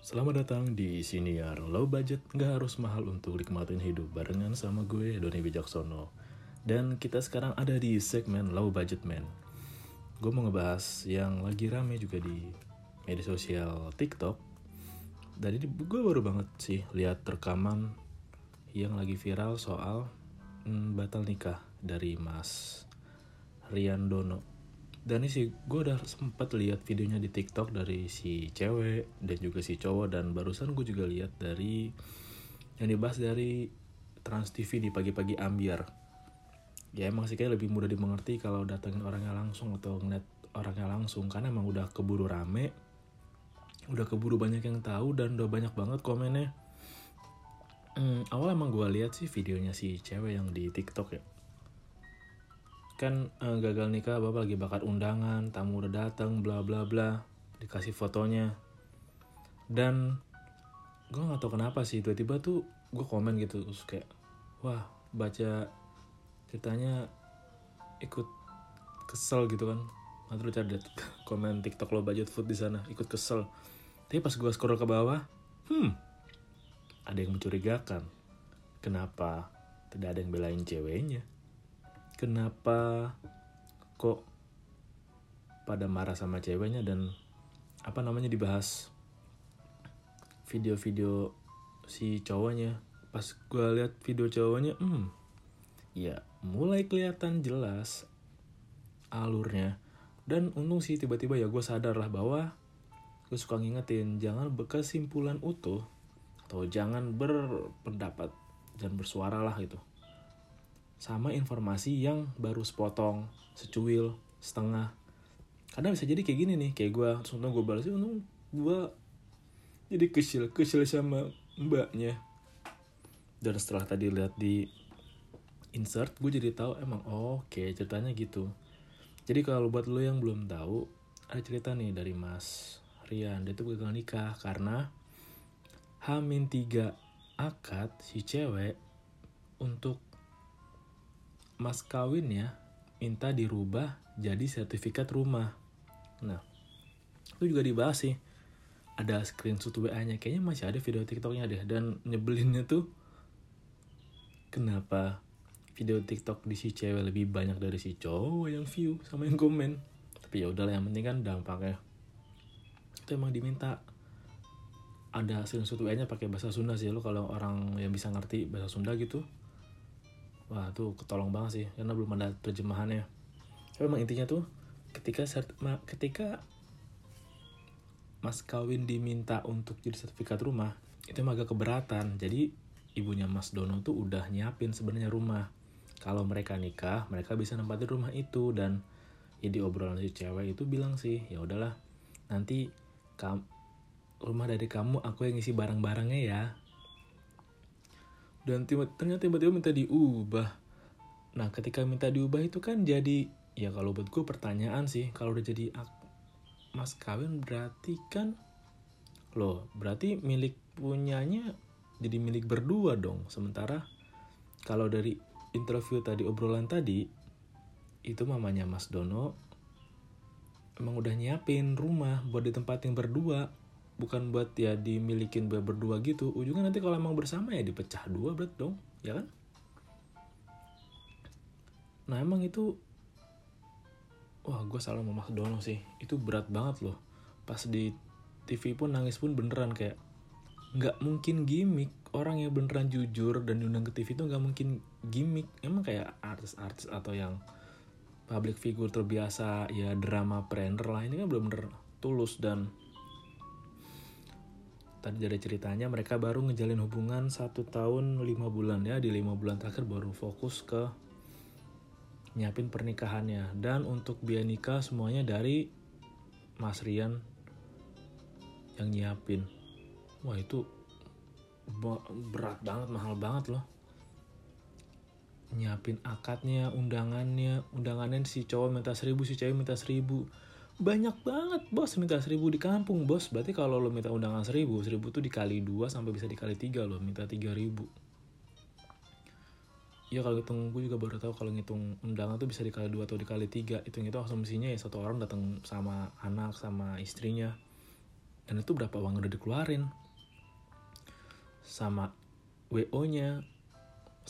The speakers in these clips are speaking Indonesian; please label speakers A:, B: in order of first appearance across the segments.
A: Selamat datang di Siniar. Low Budget Nggak harus mahal untuk nikmatin hidup Barengan sama gue Doni Bijaksono. Dan kita sekarang ada di segmen Low Budget Man. Gue mau ngebahas yang lagi rame juga di media sosial TikTok. Dan ini gue baru banget sih lihat rekaman yang lagi viral soal hmm, batal nikah dari Mas Rian Dono dan ini sih gue udah sempat lihat videonya di TikTok dari si cewek dan juga si cowok. Dan barusan gue juga lihat dari yang dibahas dari Trans TV di pagi-pagi ambiar. Ya emang sih kayak lebih mudah dimengerti kalau datengin orangnya langsung atau ngeliat orangnya langsung. Karena emang udah keburu rame udah keburu banyak yang tahu dan udah banyak banget komennya. Hmm, awal emang gue lihat sih videonya si cewek yang di TikTok ya kan uh, gagal nikah bapak lagi bakar undangan tamu udah datang bla bla bla. Dikasih fotonya. Dan gue nggak tahu kenapa sih tiba-tiba tuh gue komen gitu terus kayak wah baca ceritanya ikut kesel gitu kan. Nanti lu cari komen tiktok lo budget food di sana ikut kesel. Tapi pas gue scroll ke bawah hmm ada yang mencurigakan. Kenapa tidak ada yang belain ceweknya kenapa kok pada marah sama ceweknya dan apa namanya dibahas video-video si cowoknya? Pas gue lihat video cowoknya hmm ya mulai kelihatan jelas alurnya. Dan untung sih tiba-tiba ya gue sadar lah bahwa gue suka ngingetin jangan berkesimpulan utuh atau jangan berpendapat dan bersuara lah gitu sama informasi yang baru sepotong, secuil, setengah. Kadang bisa jadi kayak gini nih, kayak gue, untung gue balas, untung gue jadi kecil, kecil sama mbaknya. Dan setelah tadi lihat di insert, gue jadi tahu emang oh, oke okay, ceritanya gitu. Jadi kalau buat lo yang belum tahu, ada cerita nih dari Mas Rian, dia tuh gagal nikah karena Hamin tiga akad si cewek untuk mas kawinnya minta dirubah jadi sertifikat rumah. Nah, itu juga dibahas sih. Ada screenshot WA-nya, kayaknya masih ada video TikTok-nya deh. Dan nyebelinnya tuh, kenapa video TikTok di si cewek lebih banyak dari si cowok yang view sama yang komen. Tapi ya udahlah yang penting kan dampaknya. Itu emang diminta ada screenshot WA-nya pakai bahasa Sunda sih lo kalau orang yang bisa ngerti bahasa Sunda gitu wah tuh ketolong banget sih karena belum ada terjemahannya. Tapi emang intinya tuh ketika ketika mas kawin diminta untuk jadi sertifikat rumah itu emang agak keberatan. Jadi ibunya mas Dono tuh udah nyiapin sebenarnya rumah. Kalau mereka nikah mereka bisa nempatin rumah itu. Dan ya obrolan si cewek itu bilang sih ya udahlah nanti kam rumah dari kamu aku yang ngisi barang-barangnya ya dan tiba, ternyata tiba-tiba minta diubah. Nah ketika minta diubah itu kan jadi ya kalau buat gue pertanyaan sih kalau udah jadi mas kawin berarti kan loh berarti milik punyanya jadi milik berdua dong. Sementara kalau dari interview tadi obrolan tadi itu mamanya Mas Dono emang udah nyiapin rumah buat ditempatin berdua bukan buat ya dimilikin berdua gitu. Ujungnya nanti kalau emang bersama ya dipecah dua berat dong ya kan? Nah emang itu wah gue salah mau Dono sih. Itu berat banget loh. Pas di TV pun nangis pun beneran kayak nggak mungkin gimmick. Orang yang beneran jujur dan diundang ke TV itu nggak mungkin gimmick. Emang kayak artis-artis atau yang public figure terbiasa ya drama prander lah ini kan bener-bener tulus dan tadi dari ceritanya mereka baru ngejalin hubungan satu tahun lima bulan ya. Di lima bulan terakhir baru fokus ke nyiapin pernikahannya. Dan untuk biaya nikah semuanya dari Mas Rian yang nyiapin. Wah itu berat banget mahal banget loh. Nyiapin akadnya undangannya. Undangannya si cowok minta seribu si cewek minta seribu banyak banget bos. Minta seribu di kampung bos. Berarti kalau lo minta undangan seribu seribu tuh dikali dua sampai bisa dikali tiga lo minta tiga ribu. Ya kalau hitung gue juga baru tahu kalau ngitung undangan tuh bisa dikali dua atau dikali tiga. Hitung itu asumsinya ya satu orang datang sama anak sama istrinya. Dan itu berapa uang udah dikeluarin? Sama wo nya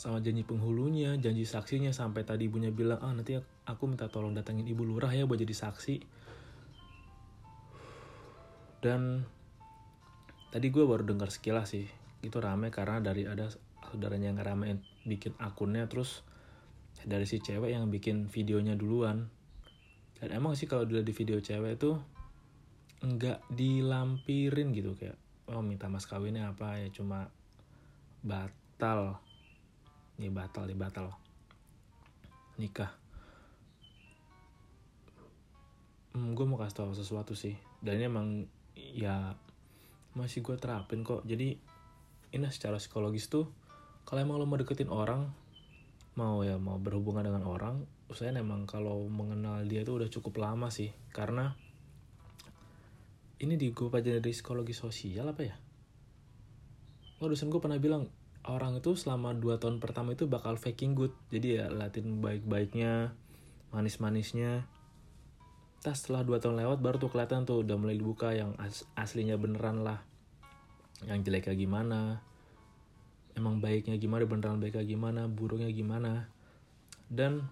A: sama janji penghulunya janji saksinya sampai tadi ibunya bilang ah nanti aku minta tolong datangin ibu lurah ya buat jadi saksi dan tadi gue baru dengar sekilas sih itu rame karena dari ada saudaranya yang ramein bikin akunnya terus dari si cewek yang bikin videonya duluan. Dan emang sih kalau dilihat di video cewek itu nggak dilampirin gitu kayak oh minta mas kawinnya apa ya? Cuma batal. Ini batal nih batal. Nikah. Hmm, gue mau kasih tau sesuatu sih. Dan ini emang ya masih gue terapin kok. Jadi ini secara psikologis tuh kalau emang lo mau deketin orang mau ya mau berhubungan dengan orang usahain emang kalau mengenal dia tuh udah cukup lama sih. Karena ini di gue pelajari dari psikologi sosial apa ya? Oh dosen gue pernah bilang orang itu selama 2 tahun pertama itu bakal faking good. Jadi ya latin baik-baiknya manis-manisnya tas setelah 2 tahun lewat baru tuh kelihatan tuh udah mulai dibuka yang as aslinya beneran lah. Yang jeleknya gimana emang baiknya gimana beneran baiknya gimana buruknya gimana. Dan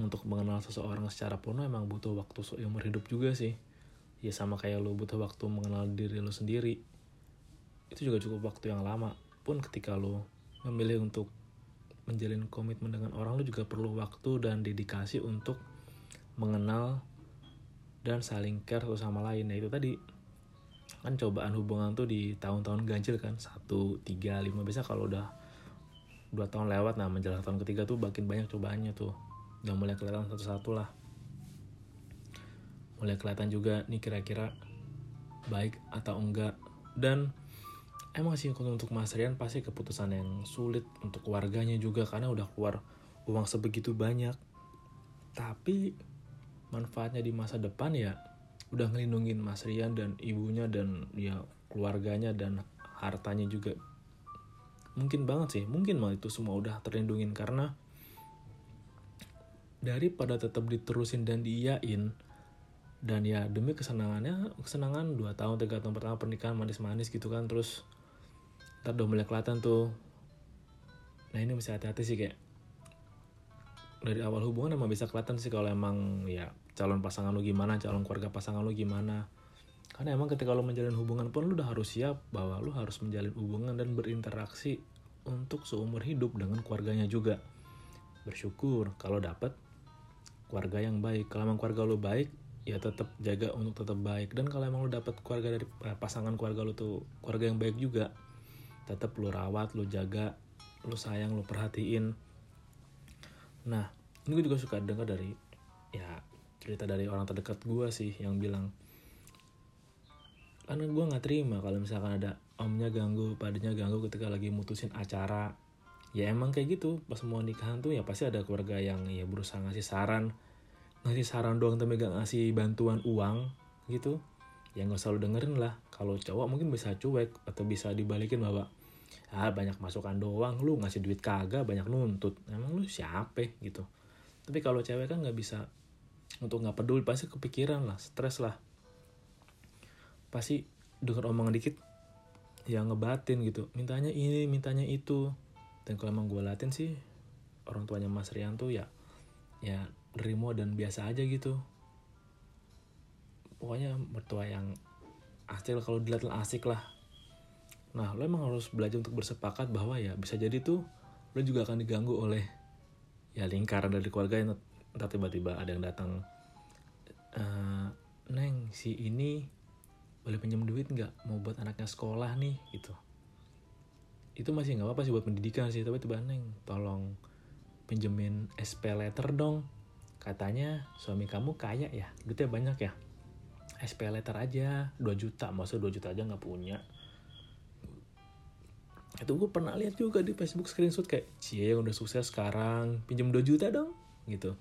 A: untuk mengenal seseorang secara penuh emang butuh waktu seumur hidup juga sih. Ya sama kayak lo butuh waktu mengenal diri lo sendiri. Itu juga cukup waktu yang lama. Pun ketika lo memilih untuk menjalin komitmen dengan orang lo juga perlu waktu dan dedikasi untuk mengenal dan saling care satu sama lain. Ya itu tadi. Kan cobaan hubungan tuh di tahun-tahun ganjil kan. Satu tiga lima. Biasa kalau udah dua tahun lewat nah menjelang tahun ketiga tuh makin banyak cobaannya tuh. Udah mulai kelihatan satu-satu lah. Mulai kelihatan juga nih kira-kira baik atau enggak. Dan emang sih untuk Mas Rian pasti keputusan yang sulit untuk keluarganya juga karena udah keluar uang sebegitu banyak. Tapi manfaatnya di masa depan ya udah ngelindungin Mas Rian dan ibunya dan ya keluarganya dan hartanya juga. Mungkin banget sih mungkin malah itu semua udah terlindungin karena daripada tetap diterusin dan diiyain dan ya demi kesenangannya kesenangan dua tahun tiga tahun pertama pernikahan manis-manis gitu kan terus ntar udah mulai kelihatan tuh. Nah ini mesti hati-hati sih kayak dari awal hubungan emang bisa kelihatan sih kalau emang ya calon pasangan lu gimana calon keluarga pasangan lu gimana. Karena emang ketika lo menjalin hubungan pun lu udah harus siap bahwa lu harus menjalin hubungan dan berinteraksi untuk seumur hidup dengan keluarganya juga. Bersyukur kalau dapat keluarga yang baik. Kalau emang keluarga lo baik ya tetap jaga untuk tetap baik. Dan kalau emang lo dapet keluarga dari eh, pasangan keluarga lo tuh keluarga yang baik juga tetap lo rawat lo jaga lo sayang lo perhatiin. Nah ini gue juga suka dengar dari ya cerita dari orang terdekat gue sih yang bilang karena gue nggak terima kalau misalkan ada omnya ganggu padanya ganggu ketika lagi mutusin acara. Ya emang kayak gitu pas mau nikahan tuh ya pasti ada keluarga yang ya berusaha ngasih saran ngasih saran doang tapi gak ngasih bantuan uang gitu. Ya nggak selalu dengerin lah kalau cowok mungkin bisa cuek atau bisa dibalikin bahwa ah banyak masukan doang lu ngasih duit kagak banyak nuntut. Emang lu siapa gitu? Tapi kalau cewek kan nggak bisa untuk nggak peduli pasti kepikiran lah stres lah. Pasti denger omongan dikit ya ngebatin gitu. Mintanya ini mintanya itu. Dan kalau emang gue latin sih orang tuanya Mas Rian tuh ya ya nerimo dan biasa aja gitu. Pokoknya mertua yang asik kalau dilihat asik lah. Nah lo emang harus belajar untuk bersepakat bahwa ya bisa jadi tuh lo juga akan diganggu oleh ya lingkaran dari keluarga yang entah tiba-tiba ada yang datang e, neng si ini boleh pinjam duit nggak? Mau buat anaknya sekolah nih gitu. Itu masih nggak apa-apa sih buat pendidikan sih tapi tiba neng tolong pinjemin SP letter dong. Katanya suami kamu kaya ya? Duitnya banyak ya. SP letter aja 2 juta masa 2 juta aja nggak punya. Itu gue pernah lihat juga di Facebook screenshot kayak cie yang udah sukses sekarang pinjem 2 juta dong gitu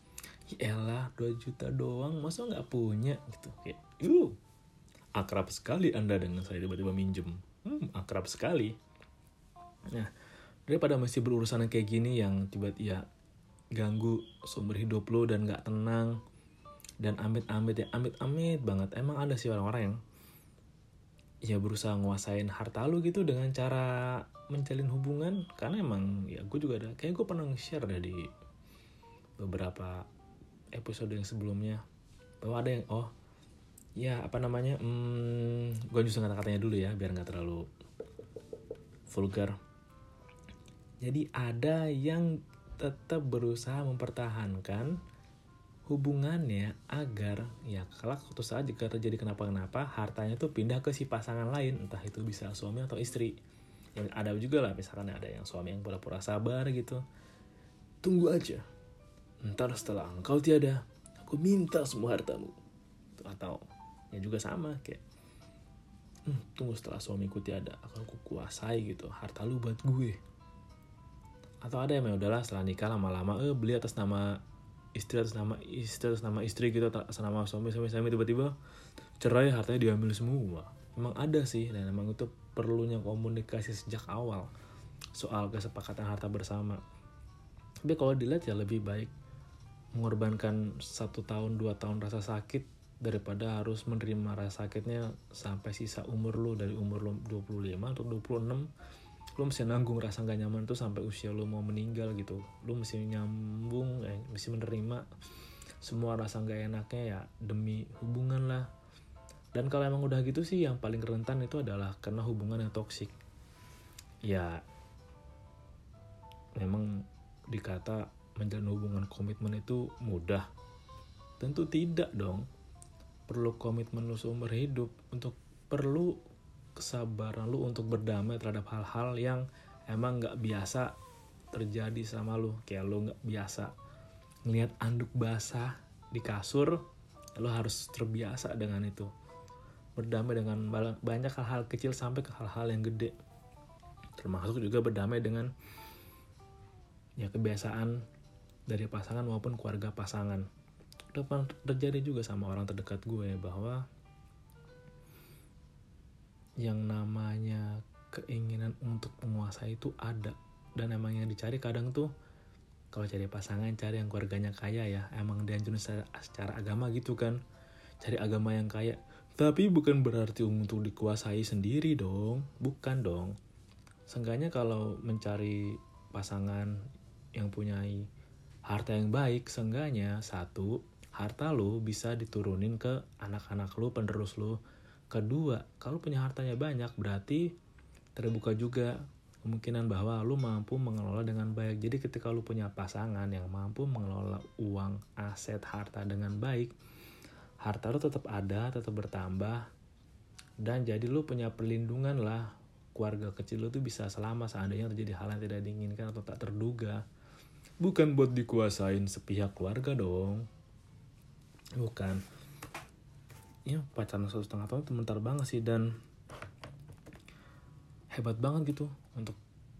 A: Yalah 2 juta doang masa nggak punya? Gitu. Kayak uh akrab sekali anda dengan saya tiba-tiba minjem. Hmm, akrab sekali. Nah, daripada masih berurusan kayak gini yang tiba-tiba ya, ganggu sumber hidup lo dan gak tenang dan amit-amit ya amit-amit banget. Emang ada sih orang-orang yang ya berusaha nguasain harta lu gitu dengan cara menjalin hubungan. Karena emang ya gue juga ada kayak gue pernah share dari beberapa episode yang sebelumnya. Bahwa ada yang oh ya apa namanya hmm, gue justru kata-katanya dulu ya biar nggak terlalu vulgar. Jadi ada yang tetap berusaha mempertahankan hubungannya agar ya kalau suatu saat jika terjadi kenapa-kenapa hartanya tuh pindah ke si pasangan lain. Entah itu bisa suami atau istri. Yang ada juga lah misalkan ada yang suami yang pura-pura sabar gitu. Tunggu aja ntar setelah engkau tiada aku minta semua hartamu. Atau ya juga sama kayak hm, tunggu setelah suamiku tiada akan aku kuasai gitu harta lu buat gue. Atau ada yang ya udahlah setelah nikah lama-lama eh beli atas nama istri atas nama istri atas nama istri gitu atas nama suami suami suami tiba-tiba cerai hartanya diambil semua. Emang ada sih dan emang itu perlunya komunikasi sejak awal soal kesepakatan harta bersama. Tapi kalau dilihat ya lebih baik mengorbankan satu tahun dua tahun rasa sakit daripada harus menerima rasa sakitnya sampai sisa umur lu dari umur lu 25 atau 26 lu mesti nanggung rasa gak nyaman tuh sampai usia lu mau meninggal gitu. Lu mesti nyambung eh, mesti menerima semua rasa gak enaknya ya demi hubungan lah. Dan kalau emang udah gitu sih yang paling rentan itu adalah karena hubungan yang toksik. Ya memang dikata menjalin hubungan komitmen itu mudah. Tentu tidak dong. Perlu komitmen lu seumur hidup untuk perlu kesabaran lu untuk berdamai terhadap hal-hal yang emang nggak biasa terjadi sama lu. Kayak lu nggak biasa ngelihat anduk basah di kasur lu harus terbiasa dengan itu. Berdamai dengan banyak hal-hal kecil sampai ke hal-hal yang gede. Termasuk juga berdamai dengan ya kebiasaan dari pasangan maupun keluarga pasangan. Udah terjadi juga sama orang terdekat gue bahwa yang namanya keinginan untuk menguasai itu ada. Dan emang yang dicari kadang tuh kalau cari pasangan cari yang keluarganya kaya ya emang dianjurin secara, secara agama gitu kan. Cari agama yang kaya. Tapi bukan berarti untuk dikuasai sendiri dong. Bukan dong. Seenggaknya kalau mencari pasangan yang punya harta yang baik seenggaknya satu harta lo bisa diturunin ke anak-anak lo penerus lo Kedua, kalau punya hartanya banyak berarti terbuka juga kemungkinan bahwa lu mampu mengelola dengan baik. Jadi ketika lu punya pasangan yang mampu mengelola uang, aset, harta dengan baik, harta lu tetap ada, tetap bertambah, dan jadi lu punya perlindungan lah. Keluarga kecil lu tuh bisa selama seandainya terjadi hal yang tidak diinginkan atau tak terduga. Bukan buat dikuasain sepihak keluarga dong. Bukan. Ya pacaran satu setengah tahun itu bentar banget sih dan hebat banget gitu untuk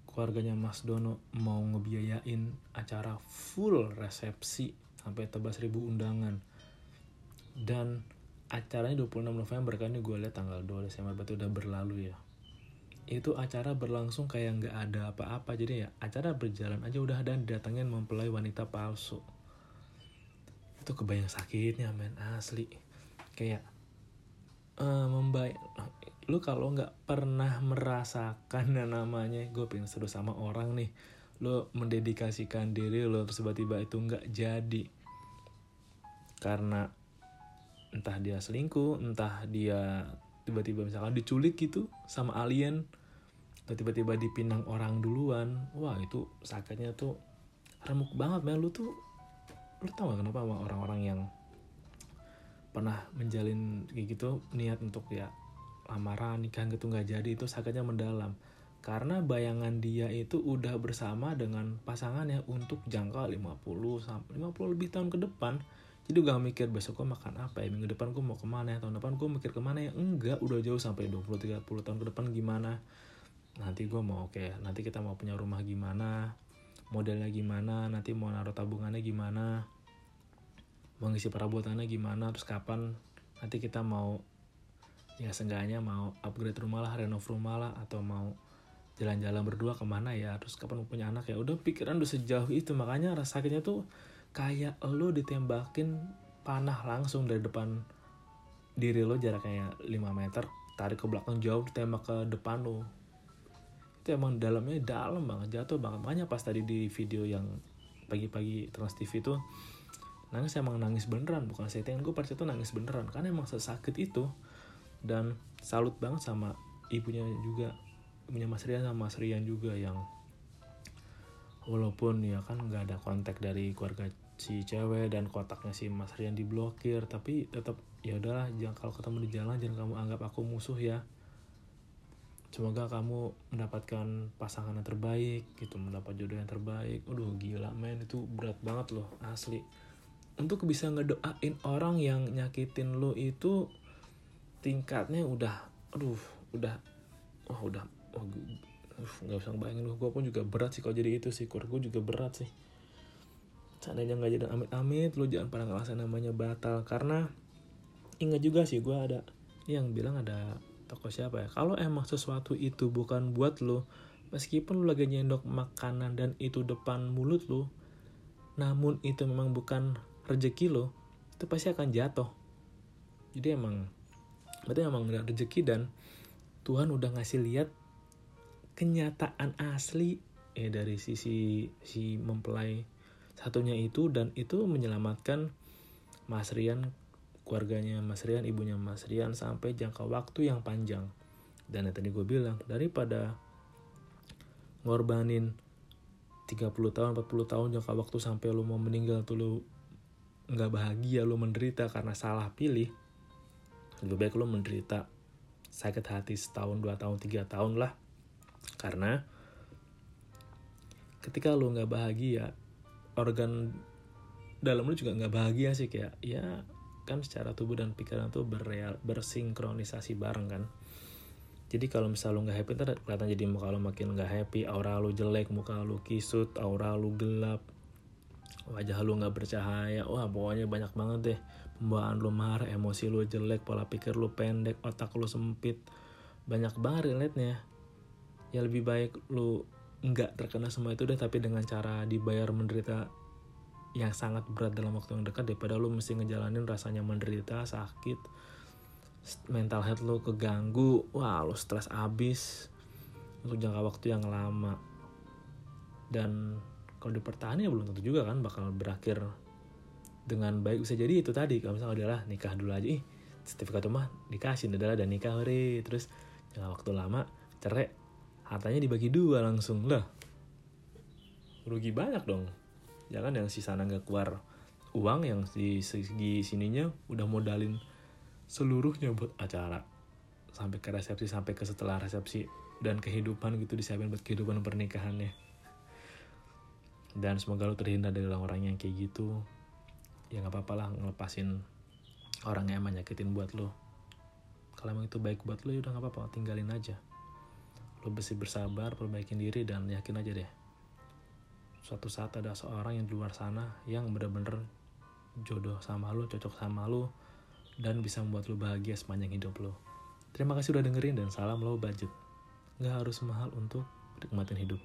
A: keluarganya Mas Dono mau ngebiayain acara full resepsi sampai tebas ribu undangan. Dan acaranya 26 November kan ini gue lihat tanggal 2 Desember berarti udah berlalu ya itu acara berlangsung kayak nggak ada apa-apa. Jadi ya acara berjalan aja udah dan datangin mempelai wanita palsu. Itu kebayang sakitnya men asli. Kayak uh, membaik lu kalau nggak pernah merasakan yang namanya gue pengen seru sama orang nih. Lu mendedikasikan diri lo terus tiba-tiba itu nggak jadi. Karena entah dia selingkuh entah dia tiba-tiba misalkan diculik gitu sama alien atau tiba-tiba dipinang orang duluan wah itu sakitnya tuh remuk banget men. Lu tuh lu tau gak kenapa sama orang-orang yang pernah menjalin kayak gitu niat untuk ya lamaran nikah gitu nggak jadi itu sakitnya mendalam. Karena bayangan dia itu udah bersama dengan pasangannya untuk jangka 50 sampai 50 lebih tahun ke depan jadi gak mikir besok gue makan apa ya minggu depan gue mau ke mana ya tahun depan gue mikir ke mana ya. Enggak udah jauh sampai 20-30 tahun ke depan gimana? Nanti gue mau oke okay, nanti kita mau punya rumah gimana? Modelnya gimana? Nanti mau naruh tabungannya gimana? Mengisi perabotannya gimana? Terus kapan? Nanti kita mau ya seenggaknya mau upgrade rumah lah renov rumah lah atau mau jalan-jalan berdua ke mana ya? Terus kapan punya anak ya? Udah pikiran udah sejauh itu. Makanya rasa sakitnya tuh kayak lo ditembakin panah langsung dari depan diri lo jaraknya 5 meter ditarik ke belakang jauh ditembak ke depan lo. Itu emang dalamnya dalam banget jatuh banget. Makanya pas tadi di video yang pagi-pagi Trans TV itu nangis emang nangis beneran bukan settingan gue pada itu nangis beneran karena emang sesakit itu. Dan salut banget sama ibunya juga ibunya Mas Rian sama Mas Rian juga yang walaupun ya kan nggak ada kontak dari keluarga si cewek dan kotaknya si Mas Rian diblokir tapi tetap ya udahlah jangan kalau ketemu di jalan jangan kamu anggap aku musuh ya. Semoga kamu mendapatkan pasangan yang terbaik gitu mendapat jodoh yang terbaik. Aduh gila men itu berat banget loh asli. Untuk bisa ngedoain orang yang nyakitin lo itu tingkatnya udah aduh udah wah udah wah nggak usah bayangin lu gue pun juga berat sih kalau jadi itu sih kur gue juga berat sih seandainya nggak jadi amit-amit lu jangan pernah ngerasain namanya batal. Karena ingat juga sih gue ada yang bilang ada toko siapa ya? Kalau emang sesuatu itu bukan buat lo meskipun lu lagi nyendok makanan dan itu depan mulut lu namun itu memang bukan rezeki lo itu pasti akan jatuh. Jadi emang berarti emang gak rezeki dan Tuhan udah ngasih lihat kenyataan asli eh dari sisi si mempelai satunya itu dan itu menyelamatkan Mas Rian keluarganya Mas Rian ibunya Mas Rian sampai jangka waktu yang panjang. Dan yang tadi gue bilang daripada ngorbanin 30 tahun 40 tahun jangka waktu sampai lu mau meninggal tuh lu nggak bahagia lu menderita karena salah pilih lebih baik lu menderita sakit hati setahun dua tahun tiga tahun lah. Karena ketika lu nggak bahagia organ dalam lu juga nggak bahagia sih kayak ya kan secara tubuh dan pikiran tuh berreal, bersinkronisasi bareng kan. Jadi kalau misal lu nggak happy ntar kelihatan jadi muka lu makin nggak happy aura lu jelek muka lu kisut aura lu gelap wajah lu nggak bercahaya wah pokoknya banyak banget deh pembawaan lu marah emosi lu jelek pola pikir lu pendek otak lu sempit banyak banget relate-nya. Ya lebih baik lu nggak terkena semua itu deh tapi dengan cara dibayar menderita yang sangat berat dalam waktu yang dekat daripada lu mesti ngejalanin rasanya menderita sakit mental health lu keganggu wah lu stres abis untuk jangka waktu yang lama. Dan kalau dipertahankan ya belum tentu juga kan bakal berakhir dengan baik. Bisa jadi itu tadi kalau misalnya adalah nikah dulu aja ih sertifikat rumah dikasih adalah dan nikah hari terus jangka waktu lama cerai hartanya dibagi dua langsung. Lah rugi banyak dong. Jangan yang si sana nggak keluar uang yang di segi sininya udah modalin seluruhnya buat acara. Sampai ke resepsi sampai ke setelah resepsi dan kehidupan gitu disiapin buat kehidupan pernikahannya. Dan semoga lo terhindar dari orang-orang yang kayak gitu. Ya nggak apa-apa lah ngelepasin orang yang emang nyakitin buat lo. Kalau emang itu baik buat lo ya udah nggak apa-apa tinggalin aja lo mesti bersabar perbaikin diri dan yakin aja deh. Suatu saat ada seorang yang di luar sana yang bener-bener jodoh sama lo cocok sama lo dan bisa membuat lo bahagia sepanjang hidup lo terima kasih udah dengerin dan salam lo budget. Nggak harus mahal untuk nikmatin hidup